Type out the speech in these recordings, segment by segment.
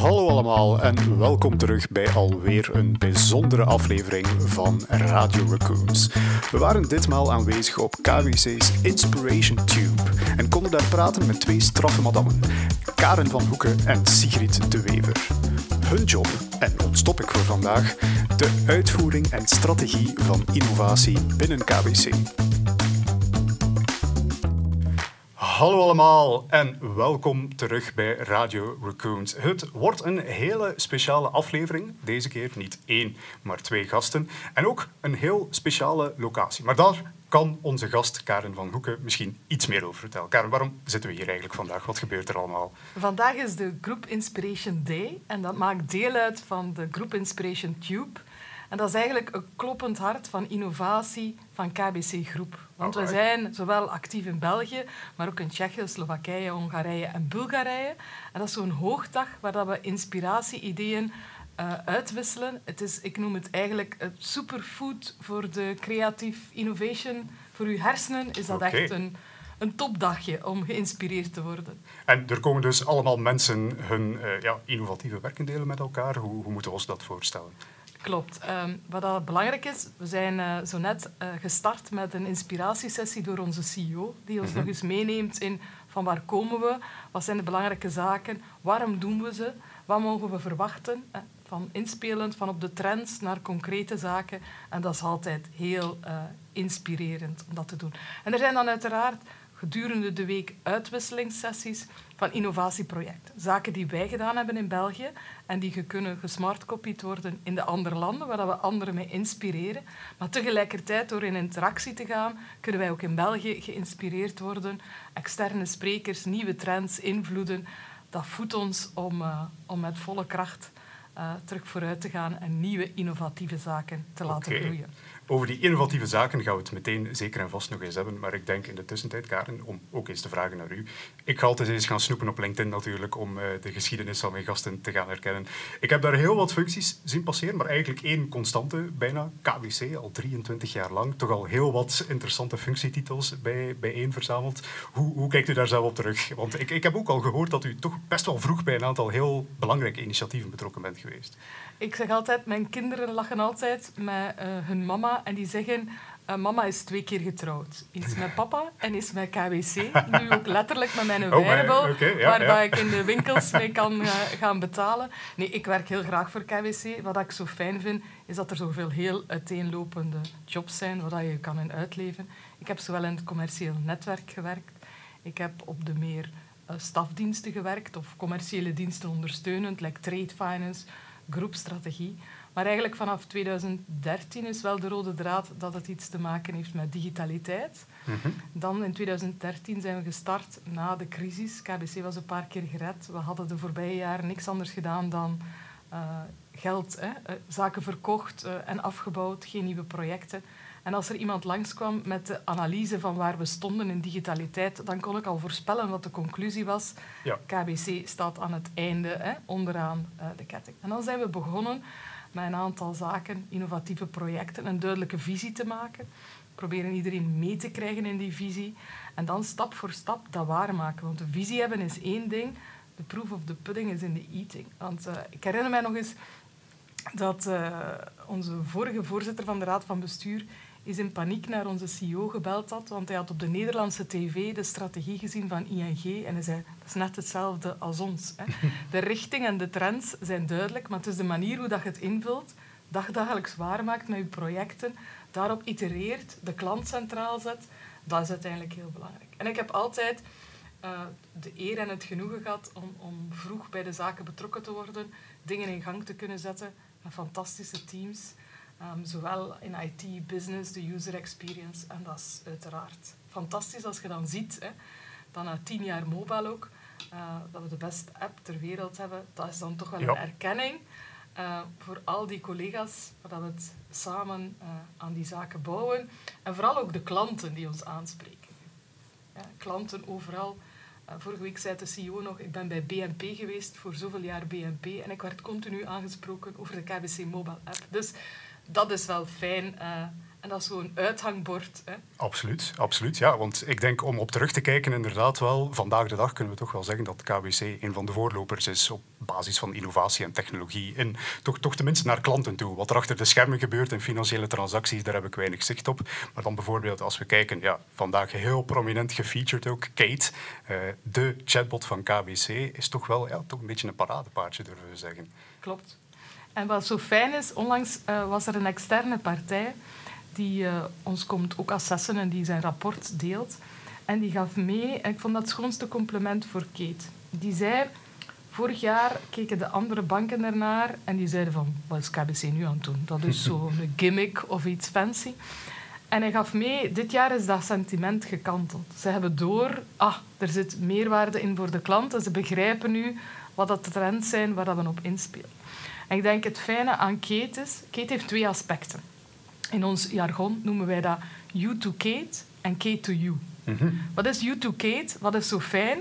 Hallo allemaal en welkom terug bij alweer een bijzondere aflevering van Radio Raccoons. We waren ditmaal aanwezig op KWC's Inspiration Tube en konden daar praten met twee straffe madammen, Karen van Hoeken en Sigrid de Wever. Hun job, en ontstop ik voor vandaag, de uitvoering en strategie van innovatie binnen KWC. Hallo allemaal en welkom terug bij Radio Raccoons. Het wordt een hele speciale aflevering. Deze keer niet één, maar twee gasten. En ook een heel speciale locatie. Maar daar kan onze gast Karen van Hoeken misschien iets meer over vertellen. Karen, waarom zitten we hier eigenlijk vandaag? Wat gebeurt er allemaal? Vandaag is de Group Inspiration Day en dat maakt deel uit van de Group Inspiration Tube. En dat is eigenlijk een kloppend hart van innovatie van KBC Groep. Want we zijn zowel actief in België, maar ook in Tsjechië, Slowakije, Hongarije en Bulgarije. En dat is zo'n hoogdag waar we inspiratie-ideeën uh, uitwisselen. Het is, ik noem het eigenlijk het superfood voor de creatieve innovation. Voor uw hersenen is dat echt een, een topdagje om geïnspireerd te worden. En er komen dus allemaal mensen hun uh, ja, innovatieve werken delen met elkaar. Hoe, hoe moeten we ons dat voorstellen? Klopt. Um, wat dat belangrijk is, we zijn uh, zo net uh, gestart met een inspiratiesessie door onze CEO, die ons mm -hmm. nog eens meeneemt in van waar komen we, wat zijn de belangrijke zaken, waarom doen we ze, wat mogen we verwachten, uh, van inspelend, van op de trends naar concrete zaken. En dat is altijd heel inspirerend om dat te doen. En er zijn dan uiteraard gedurende de week uitwisselingssessies van innovatieprojecten. Zaken die wij gedaan hebben in België en die kunnen gesmartcopied worden in de andere landen, waar we anderen mee inspireren. Maar tegelijkertijd, door in interactie te gaan, kunnen wij ook in België geïnspireerd worden. Externe sprekers, nieuwe trends, invloeden. Dat voedt ons om, uh, om met volle kracht uh, terug vooruit te gaan en nieuwe innovatieve zaken te laten okay. groeien. Over die innovatieve zaken gaan we het meteen zeker en vast nog eens hebben. Maar ik denk in de tussentijd, Karen, om ook eens te vragen naar u. Ik ga altijd eens gaan snoepen op LinkedIn natuurlijk, om uh, de geschiedenis van mijn gasten te gaan herkennen. Ik heb daar heel wat functies zien passeren, maar eigenlijk één constante, bijna KWC, al 23 jaar lang. Toch al heel wat interessante functietitels bij, bijeen verzameld. Hoe, hoe kijkt u daar zelf op terug? Want ik, ik heb ook al gehoord dat u toch best wel vroeg bij een aantal heel belangrijke initiatieven betrokken bent geweest. Ik zeg altijd, mijn kinderen lachen altijd met uh, hun mama en die zeggen... Uh, mama is twee keer getrouwd. Eens met papa en eens met KWC. Nu ook letterlijk met mijn Oh, wearable, ja, ja. ik in de winkels mee kan uh, gaan betalen. Nee, ik werk heel graag voor KWC. Wat ik zo fijn vind, is dat er zoveel heel uiteenlopende jobs zijn, waar je kan in uitleven. Ik heb zowel in het commercieel netwerk gewerkt. Ik heb op de meer uh, stafdiensten gewerkt, of commerciële diensten ondersteunend, like trade finance, groepstrategie. Maar eigenlijk vanaf 2013 is wel de rode draad dat het iets te maken heeft met digitaliteit. Mhm. Dan in 2013 zijn we gestart na de crisis. KBC was een paar keer gered. We hadden de voorbije jaren niks anders gedaan dan uh, geld, hè, uh, zaken verkocht uh, en afgebouwd, geen nieuwe projecten. En als er iemand langskwam met de analyse van waar we stonden in digitaliteit, dan kon ik al voorspellen wat de conclusie was. Ja. KBC staat aan het einde, hè, onderaan de ketting. En dan zijn we begonnen met een aantal zaken, innovatieve projecten, een duidelijke visie te maken. Proberen iedereen mee te krijgen in die visie. En dan stap voor stap dat waarmaken. Want de visie hebben is één ding, de proof of the pudding is in de eating. Want uh, ik herinner mij nog eens dat uh, onze vorige voorzitter van de Raad van Bestuur is in paniek naar onze CEO gebeld had, want hij had op de Nederlandse tv de strategie gezien van ING en hij zei, dat is net hetzelfde als ons. Hè. De richting en de trends zijn duidelijk, maar het is de manier hoe dat je het invult, dagdagelijks waarmaakt met je projecten, daarop itereert, de klant centraal zet, dat is uiteindelijk heel belangrijk. En ik heb altijd uh, de eer en het genoegen gehad om, om vroeg bij de zaken betrokken te worden, dingen in gang te kunnen zetten met fantastische teams. Um, zowel in IT, business, de user experience. En dat is uiteraard fantastisch als je dan ziet, hè, dat na tien jaar mobile ook, uh, dat we de beste app ter wereld hebben. Dat is dan toch wel Ja. een erkenning uh, voor al die collega's, dat we het samen uh, aan die zaken bouwen. En vooral ook de klanten die ons aanspreken. Ja, klanten overal. Vorige week zei de CEO nog, ik ben bij BNP geweest voor zoveel jaar BNP en ik werd continu aangesproken over de KBC Mobile App. Dus dat is wel fijn. Uh, En dat is zo'n uithangbord. Hè? Absoluut, absoluut. Ja, want ik denk om op terug te kijken, inderdaad wel, vandaag de dag kunnen we toch wel zeggen dat KBC een van de voorlopers is op basis van innovatie en technologie. En toch, toch tenminste naar klanten toe. Wat er achter de schermen gebeurt in financiële transacties, daar heb ik weinig zicht op. Maar dan bijvoorbeeld als we kijken, ja, vandaag heel prominent gefeatured ook, Kate, uh, de chatbot van KBC, is toch wel ja, toch een beetje een paradepaardje, durven we zeggen. Klopt. En wat zo fijn is, onlangs uh, was er een externe partij die uh, ons komt ook assessen en die zijn rapport deelt. En die gaf mee, en ik vond dat het schoonste compliment voor Kate. Die zei, vorig jaar keken de andere banken ernaar en die zeiden van, wat is KBC nu aan het doen? Dat is zo'n gimmick of iets fancy. En hij gaf mee, dit jaar is dat sentiment gekanteld. Ze hebben door, ah, er zit meerwaarde in voor de klant en ze begrijpen nu wat dat de trends zijn waar dat we op inspelen. En ik denk het fijne aan Kate is, Kate heeft twee aspecten. In ons jargon noemen wij dat you to Kate en Kate to you. Mhm. Wat is you to Kate? Wat is zo fijn?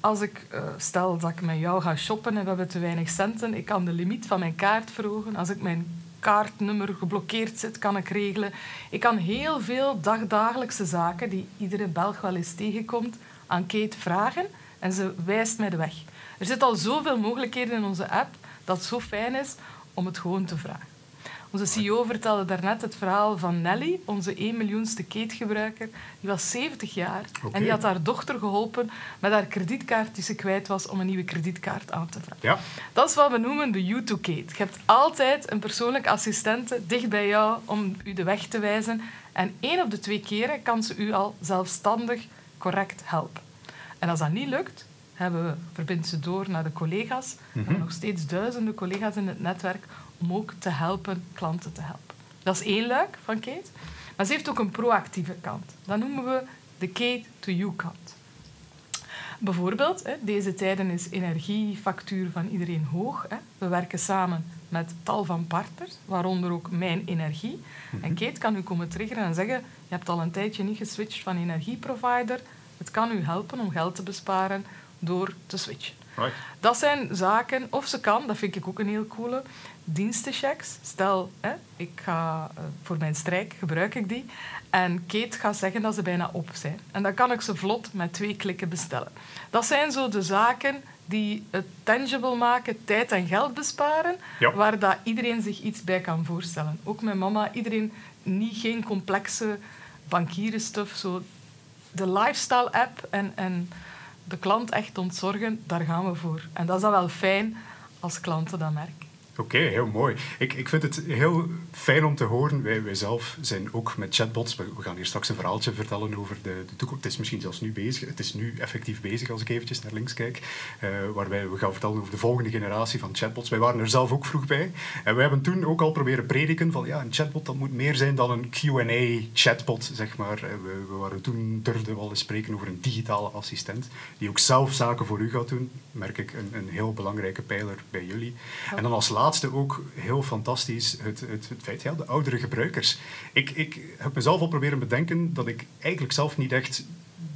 Als ik uh, stel dat ik met jou ga shoppen en we hebben te weinig centen, ik kan de limiet van mijn kaart verhogen. Als ik mijn kaartnummer geblokkeerd zit, kan ik regelen. Ik kan heel veel dagdagelijkse zaken die iedere Belg wel eens tegenkomt aan Kate vragen en ze wijst mij de weg. Er zitten al zoveel mogelijkheden in onze app dat het zo fijn is om het gewoon te vragen. Onze CEO vertelde daarnet het verhaal van Nelly, onze 1 miljoenste Kate-gebruiker. Die was 70 jaar en die had haar dochter geholpen met haar kredietkaart die ze kwijt was om een nieuwe kredietkaart aan te vragen. Ja. Dat is wat we noemen de You-to-Kate. Je hebt altijd een persoonlijke assistente dicht bij jou om u de weg te wijzen. En één op de twee keren kan ze u al zelfstandig correct helpen. En als dat niet lukt, hebben we, verbindt ze door naar de collega's. We hebben mhm. nog steeds duizenden collega's in het netwerk om ook te helpen klanten te helpen. Dat is één luik van Kate. Maar ze heeft ook een proactieve kant. Dat noemen we de Kate-to-you-kant. Bijvoorbeeld, deze tijden is energiefactuur van iedereen hoog. We werken samen met tal van partners, waaronder ook Mijn Energie. Mhm. En Kate kan u komen triggeren en zeggen, je hebt al een tijdje niet geswitcht van energieprovider. Het kan u helpen om geld te besparen door te switchen. Right. Dat zijn zaken, of ze kan, dat vind ik ook een heel coole, dienstenchecks. Stel, hè, ik ga, uh, voor mijn strijk gebruik ik die. En Kate gaat zeggen dat ze bijna op zijn. En dan kan ik ze vlot met twee klikken bestellen. Dat zijn zo de zaken die het tangible maken, tijd en geld besparen, waar dat iedereen zich iets bij kan voorstellen. Ook mijn mama, iedereen, niet geen complexe bankierenstuff. Zo de lifestyle app en, en de klant echt ontzorgen, daar gaan we voor. En dat is dan wel fijn als klanten dat merken. Oké, heel mooi. Ik, ik vind het heel fijn om te horen. Wij, wij zelf zijn ook met chatbots. We, gaan hier straks een verhaaltje vertellen over de, de, toekomst. Het is misschien zelfs nu bezig. Het is nu effectief bezig als ik eventjes naar links kijk. Uh, waarbij we gaan vertellen over de volgende generatie van chatbots. Wij waren er zelf ook vroeg bij. En we hebben toen ook al proberen prediken van ja, een chatbot dat moet meer zijn dan een Q&A-chatbot, zeg maar. Eh, we, we, waren toen, durfden we al eens spreken over een digitale assistent die ook zelf zaken voor u gaat doen. Merk ik een, een heel belangrijke pijler bij jullie. En dan als laatste laatste ook heel fantastisch, het, het, het feit, ja, de oudere gebruikers. Ik, ik heb mezelf al proberen bedenken dat ik eigenlijk zelf niet echt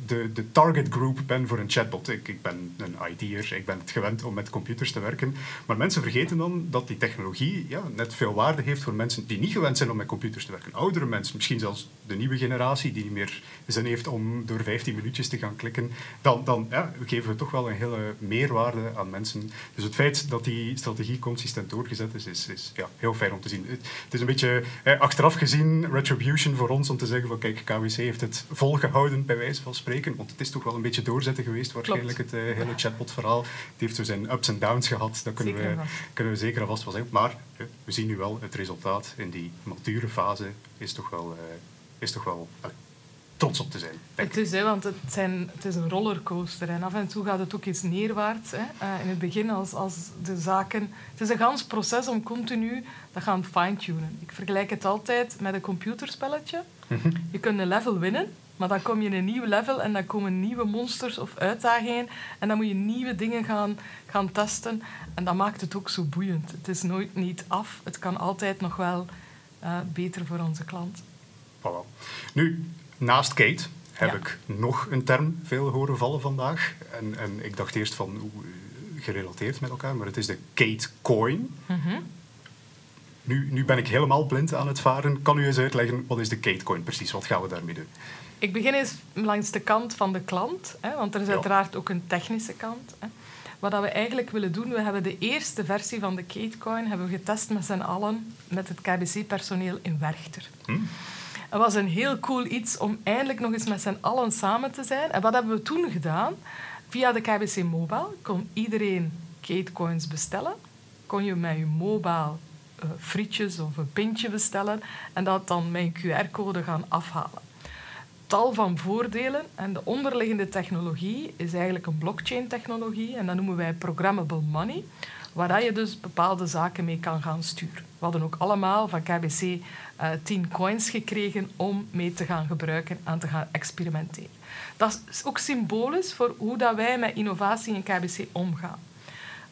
de, de target group ben voor een chatbot. Ik, ik ben een IT'er, ik ben het gewend om met computers te werken. Maar mensen vergeten dan dat die technologie ja, net veel waarde heeft voor mensen die niet gewend zijn om met computers te werken. Oudere mensen, misschien zelfs de nieuwe generatie die niet meer zin heeft om door 15 minuutjes te gaan klikken. Dan, dan ja, geven we toch wel een hele meerwaarde aan mensen. Dus het feit dat die strategie consistent doorgezet is, is, is ja, heel fijn om te zien. Het, is een beetje achteraf gezien retribution voor ons om te zeggen van kijk, KWC heeft het volgehouden bij wijze van spreken. Want het is toch wel een beetje doorzetten geweest, waarschijnlijk, het uh, hele chatbot-verhaal. Het heeft zo zijn ups en downs gehad, dat kunnen, we, kunnen we zeker alvast wel zeggen. Maar uh, we zien nu wel het resultaat in die mature fase is toch wel, uh, is toch wel trots op te zijn. Het is, hè, want het, zijn, het is een rollercoaster en af en toe gaat het ook iets neerwaarts. Hè. in het begin, als, als de zaken... Het is een gans proces om continu dat gaan fine-tunen. Ik vergelijk het altijd met een computerspelletje. Mhm. Je kunt een level winnen, maar dan kom je in een nieuw level en dan komen nieuwe monsters of uitdagingen. En dan moet je nieuwe dingen gaan, gaan testen. En dat maakt het ook zo boeiend. Het is nooit niet af. Het kan altijd nog wel uh, beter voor onze klant. Voilà. Nu, naast Kate heb ik nog een term veel horen vallen vandaag. En, en ik dacht eerst van, hoe gerelateerd met elkaar, maar het is de Kate Coin. Mm nu, nu ben ik helemaal blind aan het varen. Kan u eens uitleggen, wat is de Katecoin precies? Wat gaan we daarmee doen? Ik begin eens langs de kant van de klant, hè, want er is uiteraard ook een technische kant. Hè. Wat we eigenlijk willen doen, we hebben de eerste versie van de Katecoin hebben we getest met z'n allen met het KBC-personeel in Werchter. Hm? Het was een heel cool iets om eindelijk nog eens met z'n allen samen te zijn. En wat hebben we toen gedaan? Via de KBC Mobile kon iedereen Katecoins bestellen. Kon je met je mobile uh, frietjes of een pintje bestellen en dat dan met een QR-code gaan afhalen tal van voordelen. En de onderliggende technologie is eigenlijk een blockchain-technologie. En dat noemen wij programmable money, waar je dus bepaalde zaken mee kan gaan sturen. We hadden ook allemaal van KBC uh, eh, 10 coins gekregen om mee te gaan gebruiken en te gaan experimenteren. Dat is ook symbolisch voor hoe dat wij met innovatie in KBC omgaan.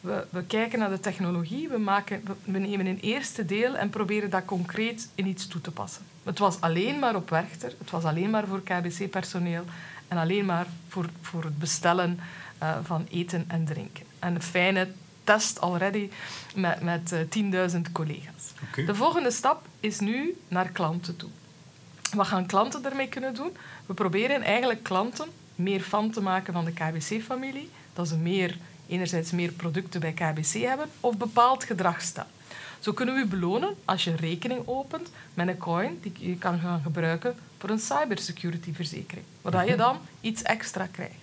We, we, kijken naar de technologie, we, maken, we, nemen een eerste deel en proberen dat concreet in iets toe te passen. Het was alleen maar op Werchter, het was alleen maar voor KBC-personeel en alleen maar voor, voor het bestellen uh, van eten en drinken. En een fijne test already met, met uh, 10.000 collega's. Okay. De volgende stap is nu naar klanten toe. Wat gaan klanten ermee kunnen doen? We proberen eigenlijk klanten meer fan te maken van de KBC-familie. Dat ze meer, enerzijds meer producten bij KBC hebben of bepaald gedrag staan. Zo kunnen we u belonen als je een rekening opent met een coin die je kan gaan gebruiken voor een cybersecurity-verzekering, waar je dan iets extra krijgt.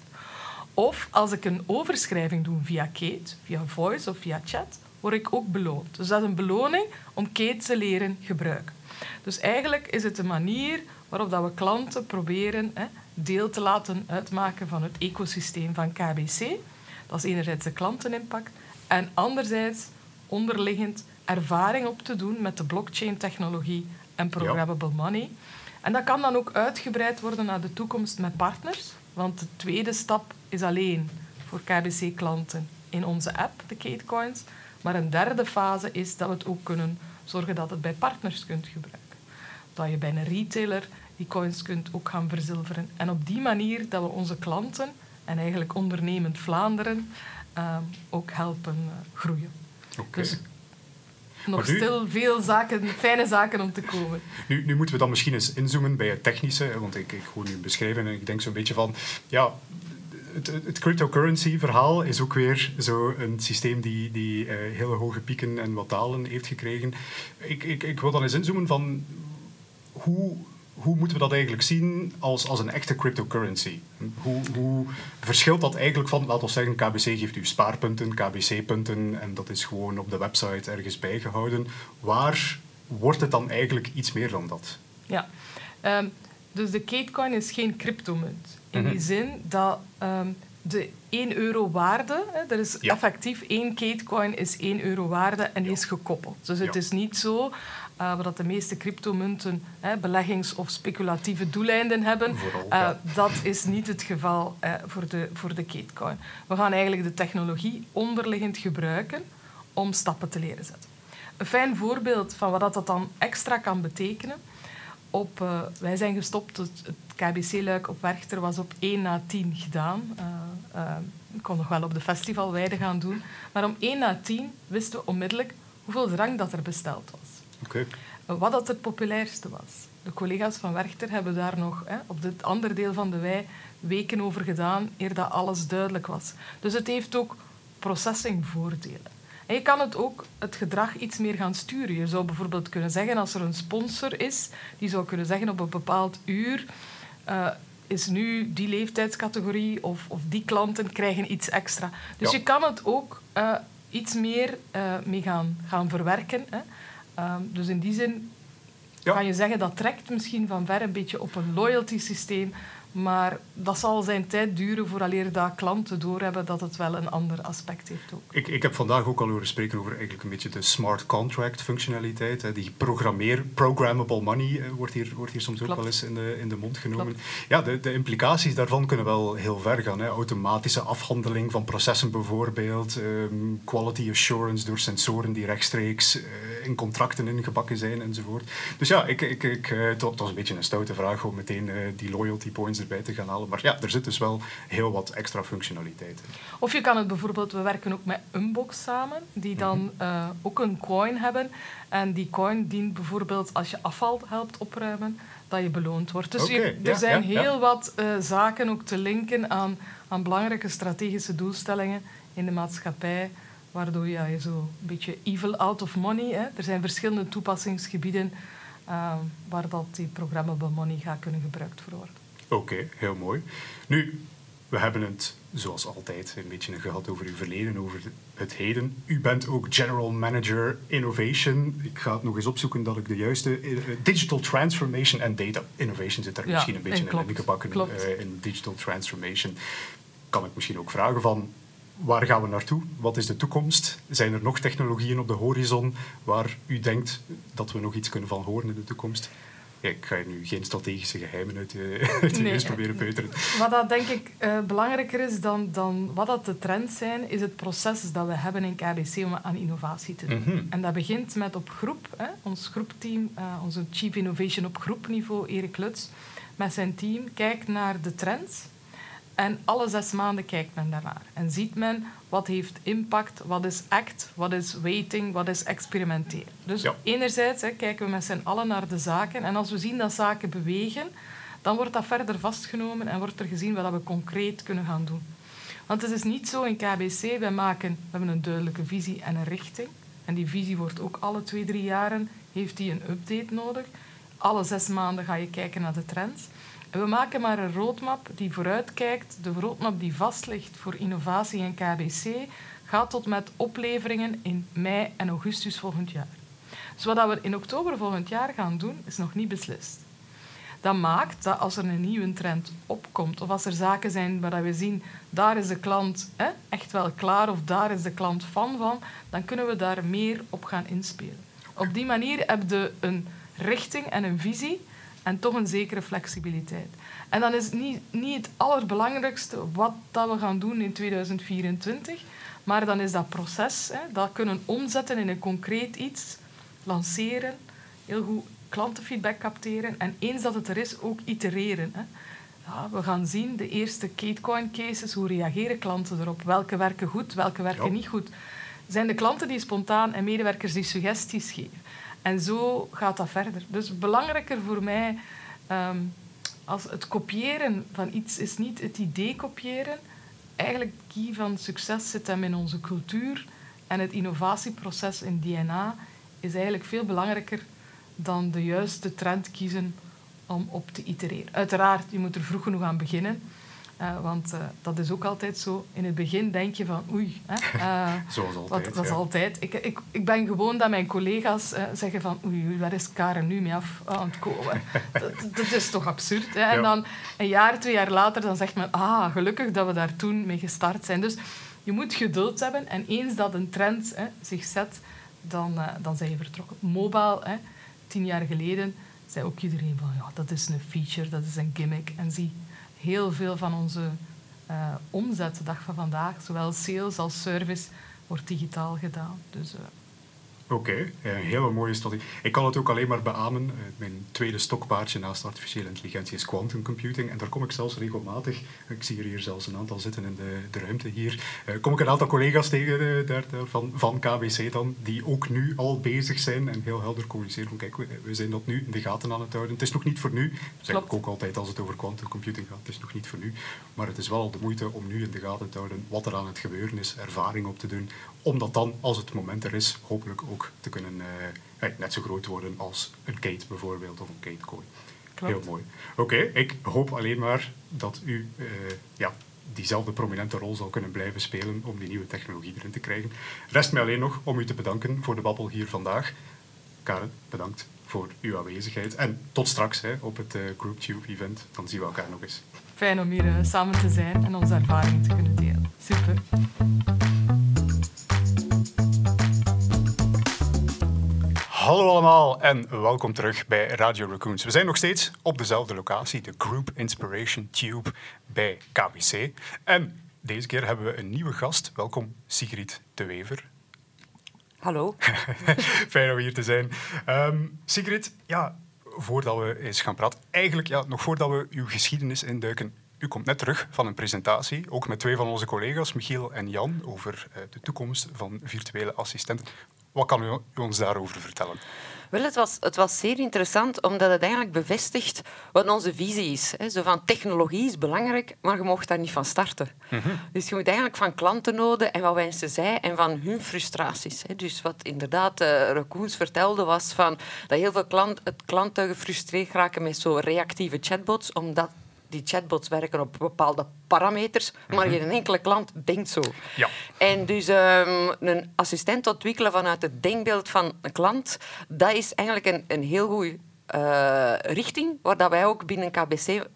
Of als ik een overschrijving doe via Kate, via voice of via chat, word ik ook beloond. Dus dat is een beloning om Kate te leren gebruiken. Dus eigenlijk is het een manier waarop dat we klanten proberen deel te laten uitmaken van het ecosysteem van KBC. Dat is enerzijds de klantenimpact en anderzijds onderliggend ervaring op te doen met de blockchain-technologie en programmable money. En dat kan dan ook uitgebreid worden naar de toekomst met partners. Want de tweede stap is alleen voor KBC-klanten in onze app, de Katecoins. Maar een derde fase is dat we het ook kunnen zorgen dat het bij partners kunt gebruiken. Dat je bij een retailer die coins kunt ook gaan verzilveren. En op die manier dat we onze klanten en eigenlijk ondernemend Vlaanderen uh, ook helpen uh, groeien. Okay. Dus nog stil veel zaken, fijne zaken om te komen. Nu, nu moeten we dan misschien eens inzoomen bij het technische, want ik, ik hoor nu beschrijven en ik denk zo'n beetje van, ja, het, het cryptocurrency-verhaal is ook weer zo een systeem die, die uh, hele hoge pieken en wat dalen heeft gekregen. Ik, ik, ik wil dan eens inzoomen van hoe hoe moeten we dat eigenlijk zien als, als een echte cryptocurrency? Hoe, hoe verschilt dat eigenlijk van, laten we zeggen, KBC geeft u spaarpunten, KBC-punten en dat is gewoon op de website ergens bijgehouden. Waar wordt het dan eigenlijk iets meer dan dat? Ja, um, dus de Katecoin is geen cryptomunt. In die mhm. zin dat um, de 1 euro waarde, hè, er is effectief één Katecoin is 1 euro waarde en die is gekoppeld. Dus het is niet zo uh, waar de meeste cryptomunten hè, beleggings- of speculatieve doeleinden hebben. uh, dat is niet het geval uh, voor, de, voor de Katecoin. We gaan eigenlijk de technologie onderliggend gebruiken om stappen te leren zetten. Een fijn voorbeeld van wat dat dan extra kan betekenen. Op, wij zijn gestopt, het, het KBC-luik op Werchter was op 1 na 10 gedaan. ik kon nog wel op de festivalweide gaan doen. Maar om 1 na 10 wisten we onmiddellijk hoeveel drank dat er besteld was. Okay. Wat dat het populairste was. De collega's van Werchter hebben daar nog hè, op het andere deel van de wei weken over gedaan eer dat alles duidelijk was. Dus het heeft ook processingvoordelen. En je kan het ook het gedrag iets meer gaan sturen. Je zou bijvoorbeeld kunnen zeggen, als er een sponsor is, die zou kunnen zeggen op een bepaald uur uh, is nu die leeftijdscategorie of, of die klanten krijgen iets extra. Dus je kan het ook uh, iets meer uh, mee gaan, gaan verwerken. Hè. Ehm, dus in die zin ja. kan je zeggen dat trekt misschien van ver een beetje op een loyalty systeem maar dat zal zijn tijd duren vooraleer dat klanten doorhebben dat het wel een ander aspect heeft ook. Ik, ik heb vandaag ook al horen spreken over eigenlijk een beetje de smart contract functionaliteit. Hè. Die programmeer, programmable money eh, wordt, hier, wordt hier soms ook wel eens in de, in de mond genomen. Ja, de, de implicaties daarvan kunnen wel heel ver gaan. Hè. Automatische afhandeling van processen bijvoorbeeld. Ehm, quality assurance door sensoren die rechtstreeks uh, in contracten ingebakken zijn enzovoort. Dus ja, ik, ik, ik, uh, het was een beetje een stoute vraag om meteen die loyalty points erbij te gaan halen. Maar ja, er zit dus wel heel wat extra functionaliteit in. Of je kan het bijvoorbeeld, we werken ook met Unbox samen, die dan uh, ook een coin hebben. En die coin dient bijvoorbeeld als je afval helpt opruimen, dat je beloond wordt. Dus je, er zijn heel wat uh, zaken ook te linken aan, aan belangrijke strategische doelstellingen in de maatschappij waardoor ja, je zo een beetje evil out of money. Hè. Er zijn verschillende toepassingsgebieden uh, waar dat die programmable money gaat kunnen gebruikt worden. Oké, heel mooi. Nu, we hebben het zoals altijd een beetje gehad over uw verleden, over het heden. U bent ook General Manager Innovation. Ik ga het nog eens opzoeken dat ik de juiste... Uh, digital Transformation en Data Innovation zit er misschien een beetje in gebakken. Uh, in Digital Transformation kan ik misschien ook vragen van waar gaan we naartoe? Wat is de toekomst? Zijn er nog technologieën op de horizon waar u denkt dat we nog iets kunnen van horen in de toekomst? Ja, ik ga nu geen strategische geheimen uit de, uit nee, proberen peuteren. Wat dat denk ik uh, belangrijker is dan, dan wat dat de trends zijn, is het proces dat we hebben in KBC om aan innovatie te doen. Mhm. En dat begint met op groep. Hè, ons groepteam, uh, onze Chief Innovation op groepniveau, Erik Lutz, met zijn team, kijkt naar de trends en alle zes maanden kijkt men daarnaar. En ziet men wat heeft impact, wat is act, wat is waiting, wat is experimenteren. Dus enerzijds hè, kijken we met z'n allen naar de zaken. En als we zien dat zaken bewegen, dan wordt dat verder vastgenomen en wordt er gezien wat we concreet kunnen gaan doen. Want het is niet zo in KBC, wij maken, we hebben een duidelijke visie en een richting. En die visie wordt ook alle twee, drie jaren, heeft die een update nodig. Alle zes maanden ga je kijken naar de trends. We maken maar een roadmap die vooruitkijkt. De roadmap die vastligt voor innovatie en KBC gaat tot met opleveringen in mei en augustus volgend jaar. Dus wat we in oktober volgend jaar gaan doen, is nog niet beslist. Dat maakt dat als er een nieuwe trend opkomt, of als er zaken zijn waar we zien, daar is de klant hè, echt wel klaar, of daar is de klant fan van, dan kunnen we daar meer op gaan inspelen. Op die manier heb je een richting en een visie en toch een zekere flexibiliteit. En dan is het niet, niet het allerbelangrijkste wat dat we gaan doen in 2024, maar dan is dat proces, hè, dat kunnen omzetten in een concreet iets, lanceren, heel goed klantenfeedback capteren en eens dat het er is, ook itereren. Hè. Ja, we gaan zien de eerste Katecoin cases, hoe reageren klanten erop, welke werken goed, welke werken niet goed. Zijn de klanten die spontaan en medewerkers die suggesties geven? En zo gaat dat verder. Dus belangrijker voor mij um, als het kopiëren van iets is niet het idee kopiëren. Eigenlijk key van succes zit hem in onze cultuur en het innovatieproces in DNA is eigenlijk veel belangrijker dan de juiste trend kiezen om op te itereren. Uiteraard, je moet er vroeg genoeg aan beginnen. Uh, want uh, dat is ook altijd zo. In het begin denk je van oei. Hè, uh, Zoals altijd. Wat, dat is altijd. Ik, ik, ik ben gewoon dat mijn collega's zeggen van oei, waar is Karen nu mee af aan het komen? dat, dat, is toch absurd. Hè? En dan een jaar, twee jaar later, dan zegt men ah, gelukkig dat we daar toen mee gestart zijn. Dus je moet geduld hebben. En eens dat een trend hè, zich zet, dan, dan zijn je vertrokken. Mobile, hè, tien jaar geleden, zei ook iedereen van ja, dat is een feature, dat is een gimmick. En zie, heel veel van onze uh, omzet de dag van vandaag, zowel sales als service, wordt digitaal gedaan. Dus uh, Oké, een hele mooie strategie. Ik kan het ook alleen maar beamen. Eh, mijn tweede stokpaardje naast artificiële intelligentie is quantum computing. En daar kom ik zelfs regelmatig, ik zie er hier zelfs een aantal zitten in de, de ruimte hier, uh, kom ik een aantal collega's tegen uh, daar, daar, van, van KBC dan, die ook nu al bezig zijn en heel helder communiceren van kijk, we, we, zijn dat nu in de gaten aan het houden. Het is nog niet voor nu, dat zeg ik ook altijd als het over quantum computing gaat, het is nog niet voor nu. Maar het is wel de moeite om nu in de gaten te houden wat er aan het gebeuren is, ervaring op te doen, om dat dan, als het moment er is, hopelijk ook te kunnen uh, net zo groot worden als een Kate bijvoorbeeld of een Katecoin. Heel mooi. Oké, ik hoop alleen maar dat u uh, ja, diezelfde prominente rol zal kunnen blijven spelen om die nieuwe technologie erin te krijgen. Rest mij alleen nog om u te bedanken voor de babbel hier vandaag. Karen, bedankt voor uw aanwezigheid. En tot straks hè, op het uh, GroupTube event. Dan zien we elkaar nog eens. Fijn om hier samen te zijn en onze ervaringen te kunnen delen. Super. Hallo allemaal en welkom terug bij Radio Raccoons. We zijn nog steeds op dezelfde locatie, de Group Inspiration Tube bij KBC. En deze keer hebben we een nieuwe gast. Welkom Sigrid de Wever. Hallo. Fijn om hier te zijn. Um, Sigrid, ja, voordat we eens gaan praten, eigenlijk ja, nog voordat we uw geschiedenis induiken, u komt net terug van een presentatie, ook met twee van onze collega's, Michiel en Jan, over uh, de toekomst van virtuele assistenten. Wat kan u, u ons daarover vertellen? Wel, het was, het was zeer interessant, omdat het eigenlijk bevestigt wat onze visie is. Zo van, technologie is belangrijk, maar je mag daar niet van starten. Mhm. Dus je moet eigenlijk van klantennoden en wat wensen zij en van hun frustraties. Dus wat inderdaad uh, Raccoons vertelde, was van, dat heel veel klant, het klanten gefrustreerd raken met zo reactieve chatbots, omdat die chatbots werken op bepaalde parameters, maar mhm. geen enkele klant denkt zo. Ja. En dus um, een assistent ontwikkelen vanuit het denkbeeld van een klant, dat is eigenlijk een, een heel goede uh, richting, waar dat wij ook binnen KBC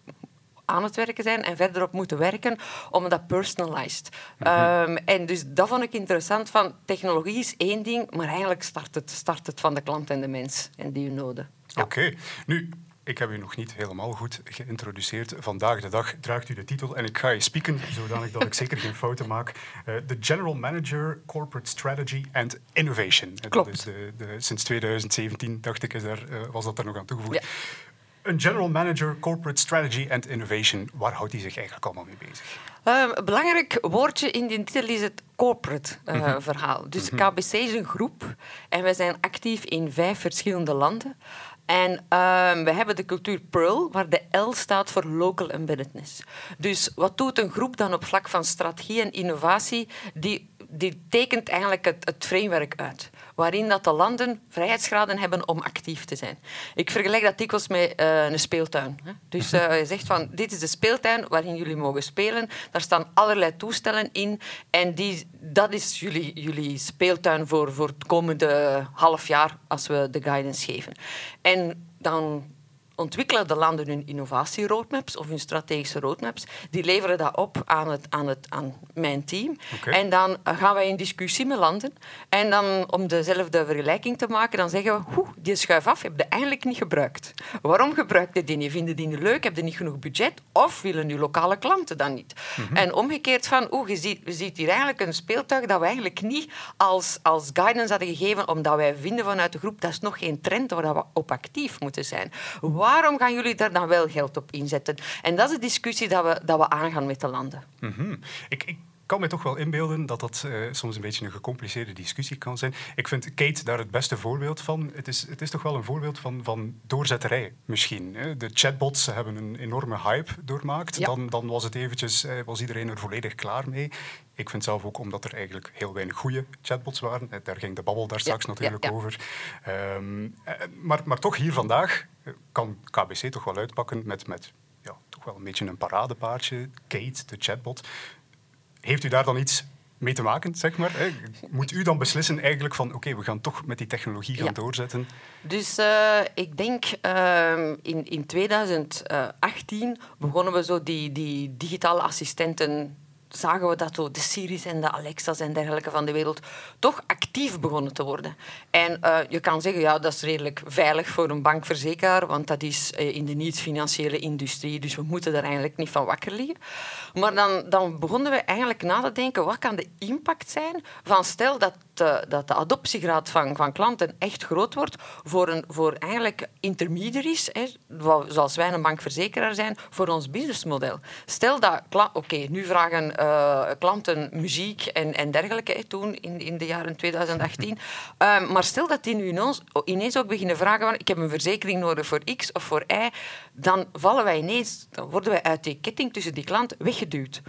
aan het werken zijn en verder op moeten werken om dat personalized. Mm en dus dat vond ik interessant van technologie is één ding, maar eigenlijk start het, start het van de klant en de mens en die noden. Oké, nu ik heb u nog niet helemaal goed geïntroduceerd. Vandaag de dag draagt u de titel en ik ga je spieken, zodanig dat ik zeker geen fouten maak. Uh, de General Manager Corporate Strategy and Innovation. Klopt. Dat is de, de, sinds 2017, dacht ik, is daar, uh, was dat er nog aan toegevoegd. Een General Manager Corporate Strategy and Innovation, waar houdt hij zich eigenlijk allemaal mee bezig? Uh, belangrijk woordje in die titel is het corporate uh, verhaal. Dus mm KBC is een groep en wij zijn actief in vijf verschillende landen. En um, we hebben de cultuur Pearl, waar de L staat voor Local Embeddedness. Dus wat doet een groep dan op vlak van strategie en innovatie? Die, die tekent eigenlijk het, het framework uit waarin dat de landen vrijheidsgraden hebben om actief te zijn. Ik vergelijk dat dikwijls met uh, een speeltuin. Hè. Dus uh, je zegt van, dit is de speeltuin waarin jullie mogen spelen. Daar staan allerlei toestellen in en die, dat is jullie, jullie speeltuin voor, voor het komende half jaar als we de guidance geven. En dan ontwikkelen de landen hun innovatieroadmaps of hun strategische roadmaps. Die leveren dat op aan, het, aan, het, aan mijn team. En dan gaan wij in discussie met landen. En dan, om dezelfde vergelijking te maken, dan zeggen we, hoe, die schuif af heb je eigenlijk niet gebruikt. Waarom gebruik je die niet? Vinden die niet leuk? Heb je niet genoeg budget? Of willen je lokale klanten dan niet? Mhm. En omgekeerd van, oeh, je ziet, je ziet hier eigenlijk een speeltuig dat we eigenlijk niet als, als guidance hadden gegeven, omdat wij vinden vanuit de groep, dat is nog geen trend waar we op actief moeten zijn waarom gaan jullie daar dan wel geld op inzetten? En dat is de discussie dat we, dat we aangaan met de landen. Mhm. ik, kan me toch wel inbeelden dat dat uh, soms een beetje een gecompliceerde discussie kan zijn. Ik vind Kate daar het beste voorbeeld van. Het is, het is toch wel een voorbeeld van, van doorzetterij misschien. Hè? De chatbots hebben een enorme hype doormaakt. Dan, dan was, het eventjes, uh, was iedereen er volledig klaar mee. Ik vind zelf ook omdat er eigenlijk heel weinig goede chatbots waren. Eh, daar ging de babbel daar straks natuurlijk over. Um, maar, maar toch hier vandaag kan KBC toch wel uitpakken met, met ja, toch wel een beetje een paradepaardje. Kate, de chatbot. Heeft u daar dan iets mee te maken, zeg maar? Moet u dan beslissen eigenlijk van oké, we gaan toch met die technologie gaan doorzetten? Dus uh, ik denk uh, in, in 2018 begonnen we zo die, die digitale assistenten zagen we dat de Siri's en de Alexa's en dergelijke van de wereld toch actief begonnen te worden. En uh, je kan zeggen, ja, dat is redelijk veilig voor een bankverzekeraar, want dat is uh, in de niet-financiële industrie, dus we moeten daar eigenlijk niet van wakker liggen. Maar dan, dan begonnen we eigenlijk na te denken, wat kan de impact zijn van stel dat de, dat de adoptiegraad van, van klanten echt groot wordt voor, een, voor eigenlijk intermediaries, hè, zoals wij een bankverzekeraar zijn, voor ons businessmodel. Stel dat, oké, nu vragen uh, klanten muziek en, en dergelijke, hè, toen in, in de jaren 2018, uh, ehm, maar stel dat die nu ineens, ineens ook beginnen vragen van ik heb een verzekering nodig voor X of voor Y, dan vallen wij ineens, dan worden wij uit die ketting tussen die klant weggeduwd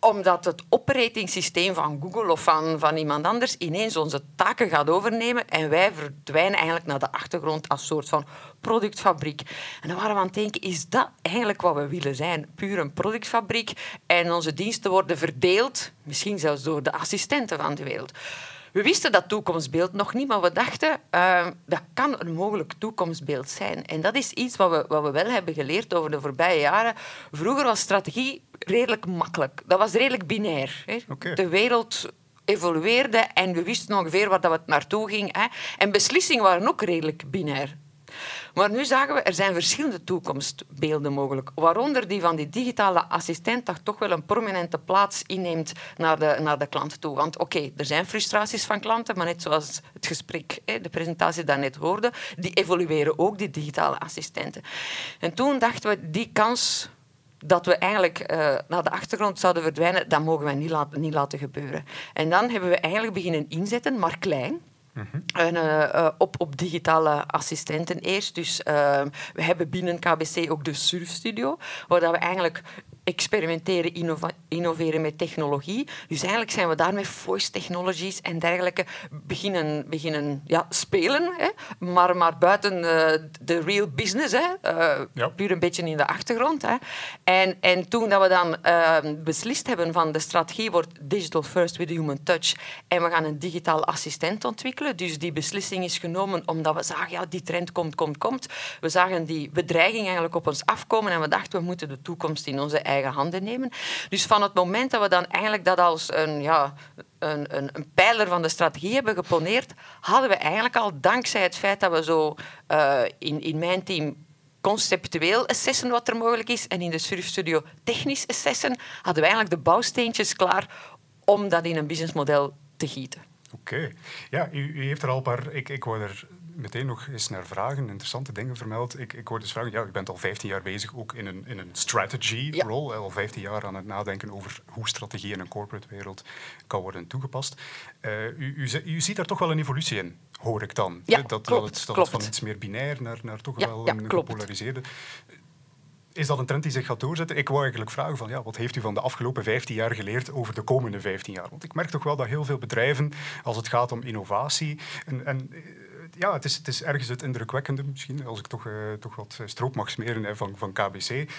omdat het operatingsysteem van Google of van, van iemand anders ineens onze taken gaat overnemen en wij verdwijnen eigenlijk naar de achtergrond als soort van productfabriek. En dan waren we aan het denken, is dat eigenlijk wat we willen zijn? Puur een productfabriek en onze diensten worden verdeeld, misschien zelfs door de assistenten van de wereld. We wisten dat toekomstbeeld nog niet, maar we dachten uh, dat kan een mogelijk toekomstbeeld zijn. En dat is iets wat we, wat we wel hebben geleerd over de voorbije jaren. Vroeger was strategie redelijk makkelijk. Dat was redelijk binair. Hè. De wereld evolueerde en we wisten ongeveer waar dat het naartoe ging. Hè. En beslissingen waren ook redelijk binair. Maar nu zagen we, er zijn verschillende toekomstbeelden mogelijk. Waaronder die van die digitale assistent dat toch wel een prominente plaats inneemt naar de, naar de klant toe. Want oké, er zijn frustraties van klanten, maar net zoals het gesprek, de presentatie daarnet hoorde, die evolueren ook, die digitale assistenten. En toen dachten we, die kans dat we eigenlijk uh, naar de achtergrond zouden verdwijnen, dat mogen we niet, laten, niet laten gebeuren. En dan hebben we eigenlijk beginnen inzetten, maar klein. En, uh, uh, op, op digitale assistenten eerst. Dus uh, we hebben binnen KBC ook de Surfstudio, waar we eigenlijk experimenteren, innoveren met technologie. Dus eigenlijk zijn we daar met voice technologies en dergelijke beginnen, beginnen ja, spelen. Hè? Maar, maar buiten uh, de real business, hè? Uh, ja. puur een beetje in de achtergrond. Hè? En, en toen dat we dan uh, beslist hebben van de strategie wordt digital first with human touch en we gaan een digitaal assistent ontwikkelen. Dus die beslissing is genomen omdat we zagen, ja, die trend komt, komt, komt. We zagen die bedreiging eigenlijk op ons afkomen en we dachten, we moeten de toekomst in onze eigen handen nemen. Dus van het moment dat we dan eigenlijk dat als een, ja, een, een, een pijler van de strategie hebben geponeerd, hadden we eigenlijk al, dankzij het feit dat we zo uh, in, in mijn team conceptueel assessen wat er mogelijk is en in de surfstudio technisch assessen, hadden we eigenlijk de bouwsteentjes klaar om dat in een businessmodel te gieten. Oké. Ja, u, u, heeft er al een paar... Ik, ik wou er meteen nog eens naar vragen, interessante dingen vermeld. Ik, ik hoorde dus vragen, ja, u bent al 15 jaar bezig ook in een, in een strategy-rol, al 15 jaar aan het nadenken over hoe strategie in een corporate wereld kan worden toegepast. Uh, u, u, u, ziet daar toch wel een evolutie in, hoor ik dan. Ja, dat, klopt, dat, het, dat klopt. van iets meer binair naar, naar toch ja, wel een gepolariseerde is dat een trend die zich gaat doorzetten? Ik wou eigenlijk vragen van, ja, wat heeft u van de afgelopen 15 jaar geleerd over de komende 15 jaar? Want ik merk toch wel dat heel veel bedrijven, als het gaat om innovatie, en, en ja, het is, het is ergens het indrukwekkende, misschien, als ik toch, uh, toch wat stroop mag smeren hè, van, van KBC,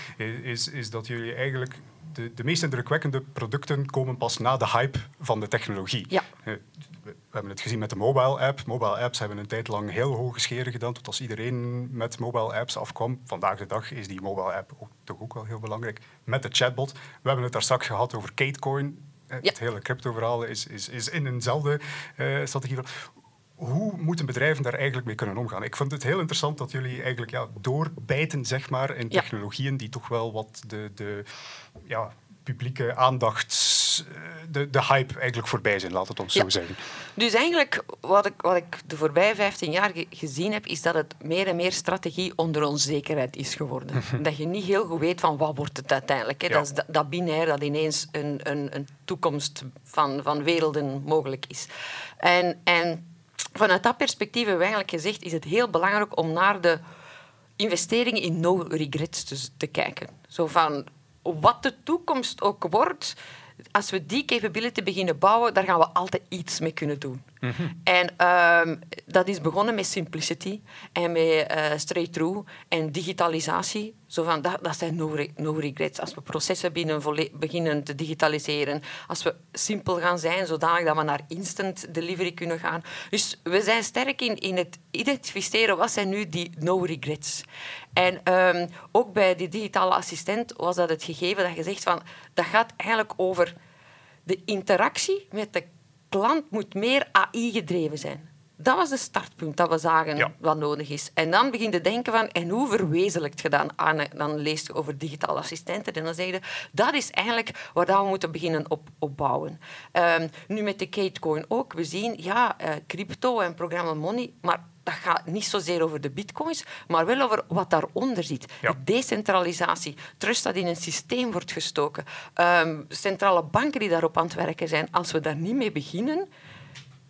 is, is dat jullie eigenlijk de, de meest indrukwekkende producten komen pas na de hype van de technologie. Ja. Uh, we hebben het gezien met de mobile app. Mobile apps hebben een tijd lang heel hoge scheren gedaan, tot als iedereen met mobile apps afkwam. Vandaag de dag is die mobile app ook, toch ook wel heel belangrijk. Met de chatbot. We hebben het daar straks gehad over Katecoin. Ja. Het hele crypto-verhaal is, is, is in eenzelfde uh, strategie. Hoe moeten bedrijven daar eigenlijk mee kunnen omgaan? Ik vond het heel interessant dat jullie eigenlijk ja, doorbijten zeg maar, in technologieën die toch wel wat de, de ja, publieke aandacht, de, de hype eigenlijk voorbij zijn, laat het ons ja. zo zeggen. Dus eigenlijk, wat ik, wat ik de voorbije 15 jaar ge gezien heb, is dat het meer en meer strategie onder onzekerheid is geworden. dat je niet heel goed weet van wat wordt het uiteindelijk. Hè? Ja. Dat is dat, dat binair dat ineens een, een, een toekomst van, van werelden mogelijk is. En, en vanuit dat perspectief hebben we eigenlijk gezegd, is het heel belangrijk om naar de investeringen in no regrets te, te kijken. Zo van, wat de toekomst ook wordt, als we die capability beginnen bouwen, daar gaan we altijd iets mee kunnen doen. Mm -hmm. En um, dat is begonnen met simplicity en met uh, straight through en digitalisatie. Zo van, dat, dat zijn no, re no, regrets. Als we processen beginnen te digitaliseren, als we simpel gaan zijn, zodanig dat we naar instant delivery kunnen gaan. Dus we zijn sterk in, in het identificeren wat zijn nu die no regrets. En um, ook bij die digitale assistent was dat het gegeven dat je zegt van, dat gaat eigenlijk over de interactie met de klant moet meer AI gedreven zijn. Dat was de startpunt dat we zagen ja. wat nodig is. En dan begin je te denken van, en hoe verwezenlijkt je dan? aan? Dan lees je over digitale assistenten en dan zeg je, dat is eigenlijk waar we moeten beginnen op, opbouwen. Um, nu met de Katecoin ook. We zien, ja, uh, crypto en programma money, maar dat gaat niet zozeer over de bitcoins, maar wel over wat daaronder zit. Ja. De decentralisatie, trust dat in een systeem wordt gestoken, um, centrale banken die daarop aan het werken zijn. Als we daar niet mee beginnen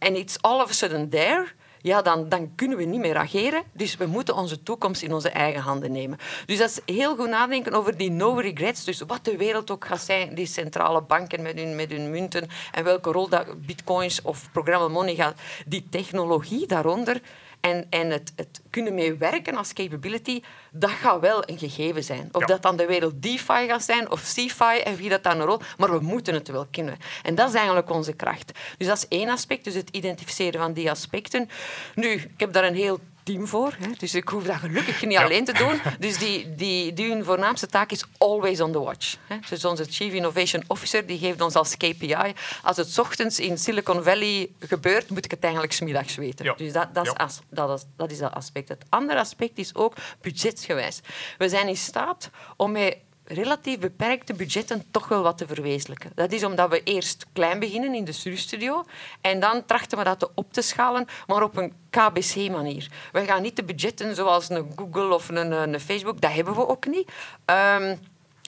en it's all of a sudden there, ja, dan, dan kunnen we niet meer ageren. Dus we moeten onze toekomst in onze eigen handen nemen. Dus dat is heel goed nadenken over die no regrets. Dus wat de wereld ook gaat zijn, die centrale banken met hun, met hun munten en welke rol dat bitcoins of programma money gaat. Die technologie daaronder en, en het, het kunnen mee werken als capability, dat gaat wel een gegeven zijn. Of ja. dat dan de wereld DeFi gaat zijn of CeFi en wie dat dan een rol... Maar we moeten het wel kunnen. En dat is eigenlijk onze kracht. Dus dat is één aspect, dus het identificeren van die aspecten. Nu, ik heb daar een heel team voor. Hè. Dus ik hoef dat gelukkig niet alleen te doen. Dus die, die, die hun voornaamste taak is always on the watch. Hè. Dus onze Chief Innovation Officer die geeft ons als KPI... Als het ochtends in Silicon Valley gebeurt, moet ik het eigenlijk smiddags weten. Ja. Dus dat, dat, is Ja. as- dat, is, dat is dat aspect. Het andere aspect is ook budgetgewijs. We zijn in staat om met relatief beperkte budgetten toch wel wat te verwezenlijken. Dat is omdat we eerst klein beginnen in de studiestudio en dan trachten we dat op te schalen, maar op een KBC-manier. We gaan niet de budgetten zoals een Google of een, een Facebook, dat hebben we ook niet. Ehm,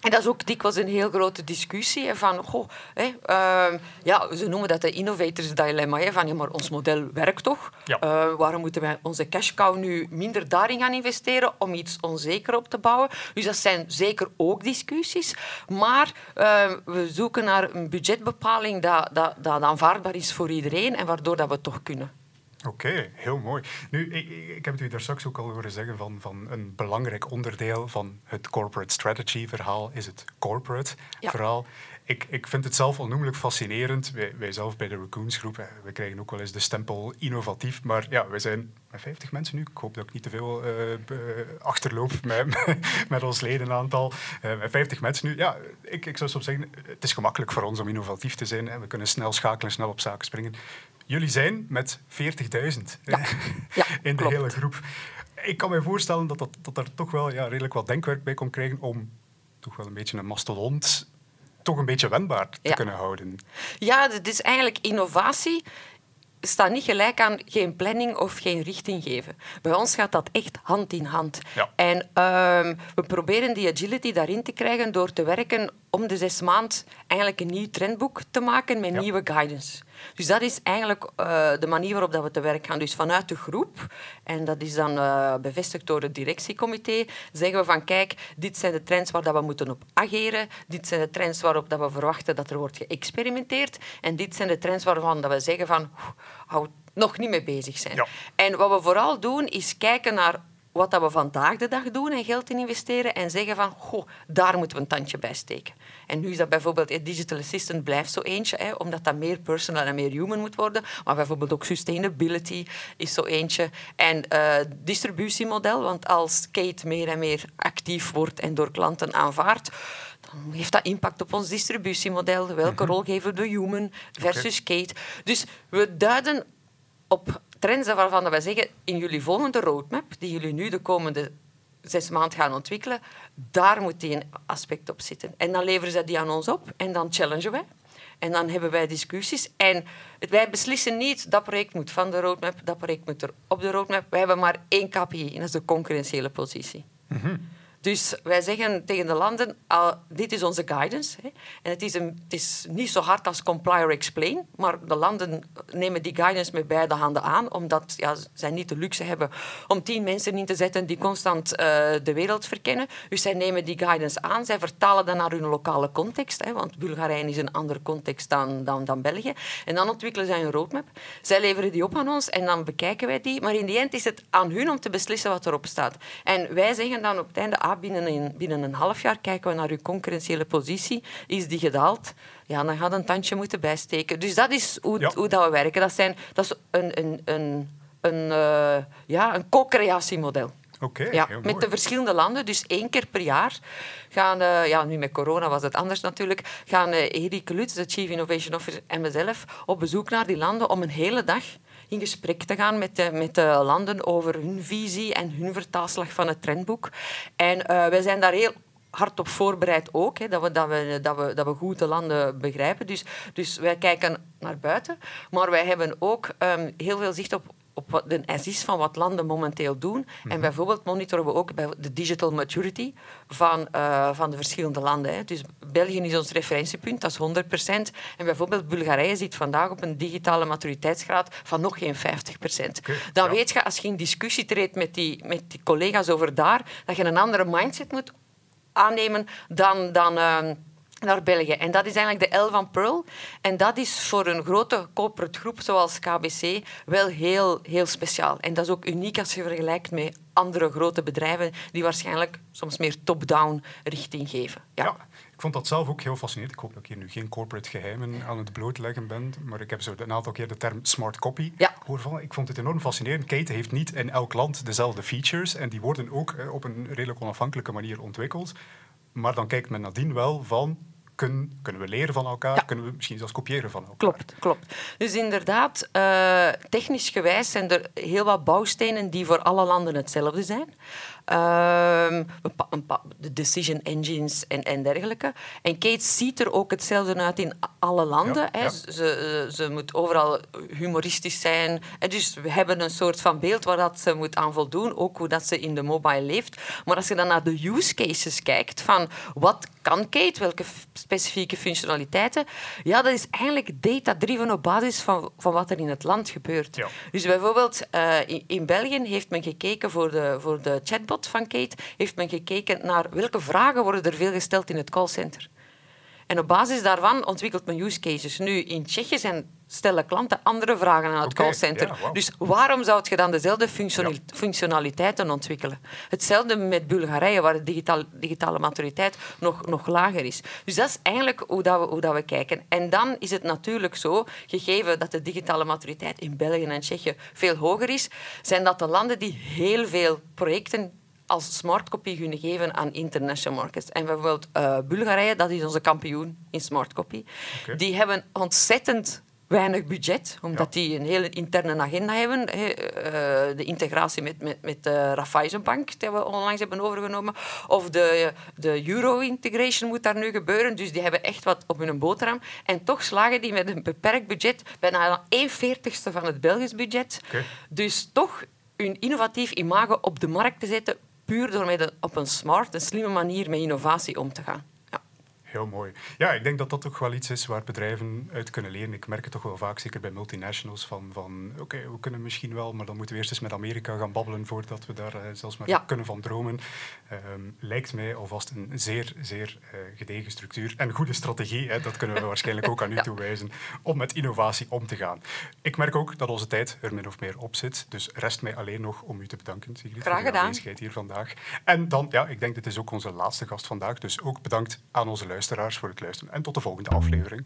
en dat is ook dikwijls een heel grote discussie. Van, goh, hè, ehm, ja, ze noemen dat de innovators dilemma. Hè, van, ja, maar ons model werkt toch? Ja. Eh, waarom moeten wij onze cash cow nu minder daarin gaan investeren om iets onzeker op te bouwen? Dus dat zijn zeker ook discussies. Maar eh, we zoeken naar een budgetbepaling dat, dat, dat aanvaardbaar is voor iedereen en waardoor dat we het toch kunnen. Oké, heel mooi. Nu, ik, ik heb het u daar straks ook al horen zeggen van, van een belangrijk onderdeel van het corporate strategy verhaal is het corporate Ja. verhaal. Ik, ik vind het zelf onnoemelijk fascinerend. Wij, wij zelf bij de Raccoons groep, eh, we krijgen ook wel eens de stempel innovatief, maar ja, we zijn met 50 mensen nu. Ik hoop dat ik niet te veel eh, be- achterloop met, met ons ledenaantal. Eh, met 50 mensen nu, ja, ik, ik zou soms zeggen, het is gemakkelijk voor ons om innovatief te zijn. Hè. We kunnen snel schakelen, snel op zaken springen. Jullie zijn met 40.000 Ja. Ja, in de klopt. hele groep. Ik kan me voorstellen dat, dat, dat er toch wel ja, redelijk wat denkwerk bij komt krijgen om toch wel een beetje een mastodont toch een beetje wendbaar te Ja. kunnen houden. Ja, het is eigenlijk innovatie staat niet gelijk aan geen planning of geen richting geven. Bij ons gaat dat echt hand in hand. Ja. En ehm, we proberen die agility daarin te krijgen door te werken om de zes maand eigenlijk een nieuw trendboek te maken met Ja. nieuwe guidance. Dus dat is eigenlijk eh, de manier waarop dat we te werk gaan. Dus vanuit de groep, en dat is dan eh, bevestigd door het directiecomité, zeggen we van kijk, dit zijn de trends waar dat we moeten op ageren, dit zijn de trends waarop dat we verwachten dat er wordt geëxperimenteerd en dit zijn de trends waarvan dat we zeggen van hou nog niet mee bezig zijn. Ja. En wat we vooral doen, is kijken naar wat dat we vandaag de dag doen en geld in investeren en zeggen van, goh, daar moeten we een tandje bij steken. En nu is dat bijvoorbeeld, eh, Digital Assistant blijft zo eentje, hè, omdat dat meer personal en meer human moet worden. Maar bijvoorbeeld ook sustainability is zo eentje. En eh, distributiemodel, want als Kate meer en meer actief wordt en door klanten aanvaardt, dan heeft dat impact op ons distributiemodel. Welke rol geven we de human versus Kate? Dus we duiden op trends waarvan wij zeggen, in jullie volgende roadmap, die jullie nu de komende zes maanden gaan ontwikkelen, daar moet die een aspect op zitten. En dan leveren ze die aan ons op en dan challengen wij. En dan hebben wij discussies. En wij beslissen niet dat project moet van de roadmap, dat project moet er op de roadmap. Wij hebben maar één KPI en dat is de concurrentiële positie. Dus wij zeggen tegen de landen, ah, dit is onze guidance. Hè. En het is, een, het is niet zo hard als comply or explain, maar de landen nemen die guidance met beide handen aan, omdat ja, zij niet de luxe hebben om tien mensen in te zetten die constant eh, de wereld verkennen. Dus zij nemen die guidance aan, zij vertalen dat naar hun lokale context, hè, want Bulgarije is een andere context dan, dan, dan België. En dan ontwikkelen zij een roadmap. Zij leveren die op aan ons en dan bekijken wij die. Maar in die end is het aan hun om te beslissen wat erop staat. En wij zeggen dan op het einde, binnen, een, binnen een half jaar kijken we naar uw concurrentiële positie. Is die gedaald? Ja, dan gaat een tandje moeten bijsteken. Dus dat is hoe, Ja. hoe dat we werken. Dat, zijn, dat is een, een, een, een, eh, ja, een co-creatiemodel. Oké, Ja, met mooi. de verschillende landen, dus één keer per jaar gaan, eh, ja, nu met corona was het anders natuurlijk, gaan eh, Erik Lutz, de Chief Innovation Officer, en mezelf op bezoek naar die landen om een hele dag in gesprek te gaan met de, met de landen over hun visie en hun vertaalslag van het trendboek. En eh, wij zijn daar heel hard op voorbereid ook, hè, dat, we, dat, we, dat, we, dat we goed de landen begrijpen. Dus, dus wij kijken naar buiten, maar wij hebben ook ehm, heel veel zicht op op wat de is van wat landen momenteel doen. En bijvoorbeeld monitoren we ook bij de digital maturity van, eh, van de verschillende landen. Hè. Dus België is ons referentiepunt, dat is 100% En bijvoorbeeld Bulgarije zit vandaag op een digitale maturiteitsgraad van nog geen 50 Oké, Dan ja. weet je, als je in discussie treedt met die, met die collega's over daar, dat je een andere mindset moet aannemen dan, dan, ehm, naar België. En dat is eigenlijk de L van Pearl. En dat is voor een grote corporate groep zoals KBC wel heel, heel speciaal. En dat is ook uniek als je vergelijkt met andere grote bedrijven die waarschijnlijk soms meer top-down richting geven. Ja. Ja, ik vond dat zelf ook heel fascinerend. Ik hoop dat ik hier nu geen corporate geheimen aan het blootleggen ben, maar ik heb zo een aantal keer de term smart copy Ja. Ik vond het enorm fascinerend. Kate heeft niet in elk land dezelfde features en die worden ook eh, op een redelijk onafhankelijke manier ontwikkeld. Maar dan kijkt men nadien wel van, kun, kunnen we leren van elkaar? Ja. Kunnen we misschien zelfs kopiëren van elkaar? Klopt, klopt. Dus inderdaad, eh, technisch gewijs zijn er heel wat bouwstenen die voor alle landen hetzelfde zijn. Ehm, de decision engines en, en dergelijke. En Kate ziet er ook hetzelfde uit in alle landen. Ja, hè. ja. Ze, ze moet overal humoristisch zijn. En dus we hebben een soort van beeld waar dat ze moet aan voldoen, ook hoe dat ze in de mobile leeft. Maar als je dan naar de use cases kijkt, van wat kan Kate, welke specifieke functionaliteiten, ja, dat is eigenlijk data-driven op basis van, van wat er in het land gebeurt. Ja. Dus bijvoorbeeld eh, in, in België heeft men gekeken voor de, voor de chatbot van Kate, heeft men gekeken naar welke vragen worden er veel gesteld in het callcenter. En op basis daarvan ontwikkelt men use cases. Nu, in Tsjechië zijn, stellen klanten andere vragen aan het callcenter. Dus waarom zou je dan dezelfde functionali- functionaliteiten ontwikkelen? Hetzelfde met Bulgarije, waar de digitaal, digitale maturiteit nog, nog lager is. Dus dat is eigenlijk hoe, dat we, hoe dat we kijken. En dan is het natuurlijk zo, gegeven dat de digitale maturiteit in België en Tsjechië veel hoger is, zijn dat de landen die heel veel projecten als smartcopy kunnen geven aan international markets. En bijvoorbeeld eh, Bulgarije, dat is onze kampioen in smartcopy. Oké. Die hebben ontzettend weinig budget, omdat die een hele interne agenda hebben. hè. Eh, de integratie met, met, met de Raiffeisenbank, die we onlangs hebben overgenomen. Of de, de euro-integration moet daar nu gebeuren. Dus die hebben echt wat op hun boterham. En toch slagen die met een beperkt budget bijna 1 veertigste van het Belgisch budget. Dus toch hun innovatief imago op de markt te zetten, puur door met op een smart, een slimme manier met innovatie om te gaan. Heel mooi. Ja, ik denk dat dat toch wel iets is waar bedrijven uit kunnen leren. Ik merk het toch wel vaak, zeker bij multinationals, van, van oké, we kunnen misschien wel, maar dan moeten we eerst eens met Amerika gaan babbelen voordat we daar eh, zelfs maar Ja. kunnen van dromen. Ehm, lijkt mij alvast een zeer, zeer eh, gedegen structuur en goede strategie. Hè, dat kunnen we waarschijnlijk ook aan u toewijzen om met innovatie om te gaan. Ik merk ook dat onze tijd er min of meer op zit. Dus rest mij alleen nog om u te bedanken, Sigrid, Graag voor uw gedaan. aanwezigheid hier vandaag. En dan, ja, ik denk dit is ook onze laatste gast vandaag. Dus ook bedankt aan onze luisteraars voor het luisteren en tot de volgende aflevering.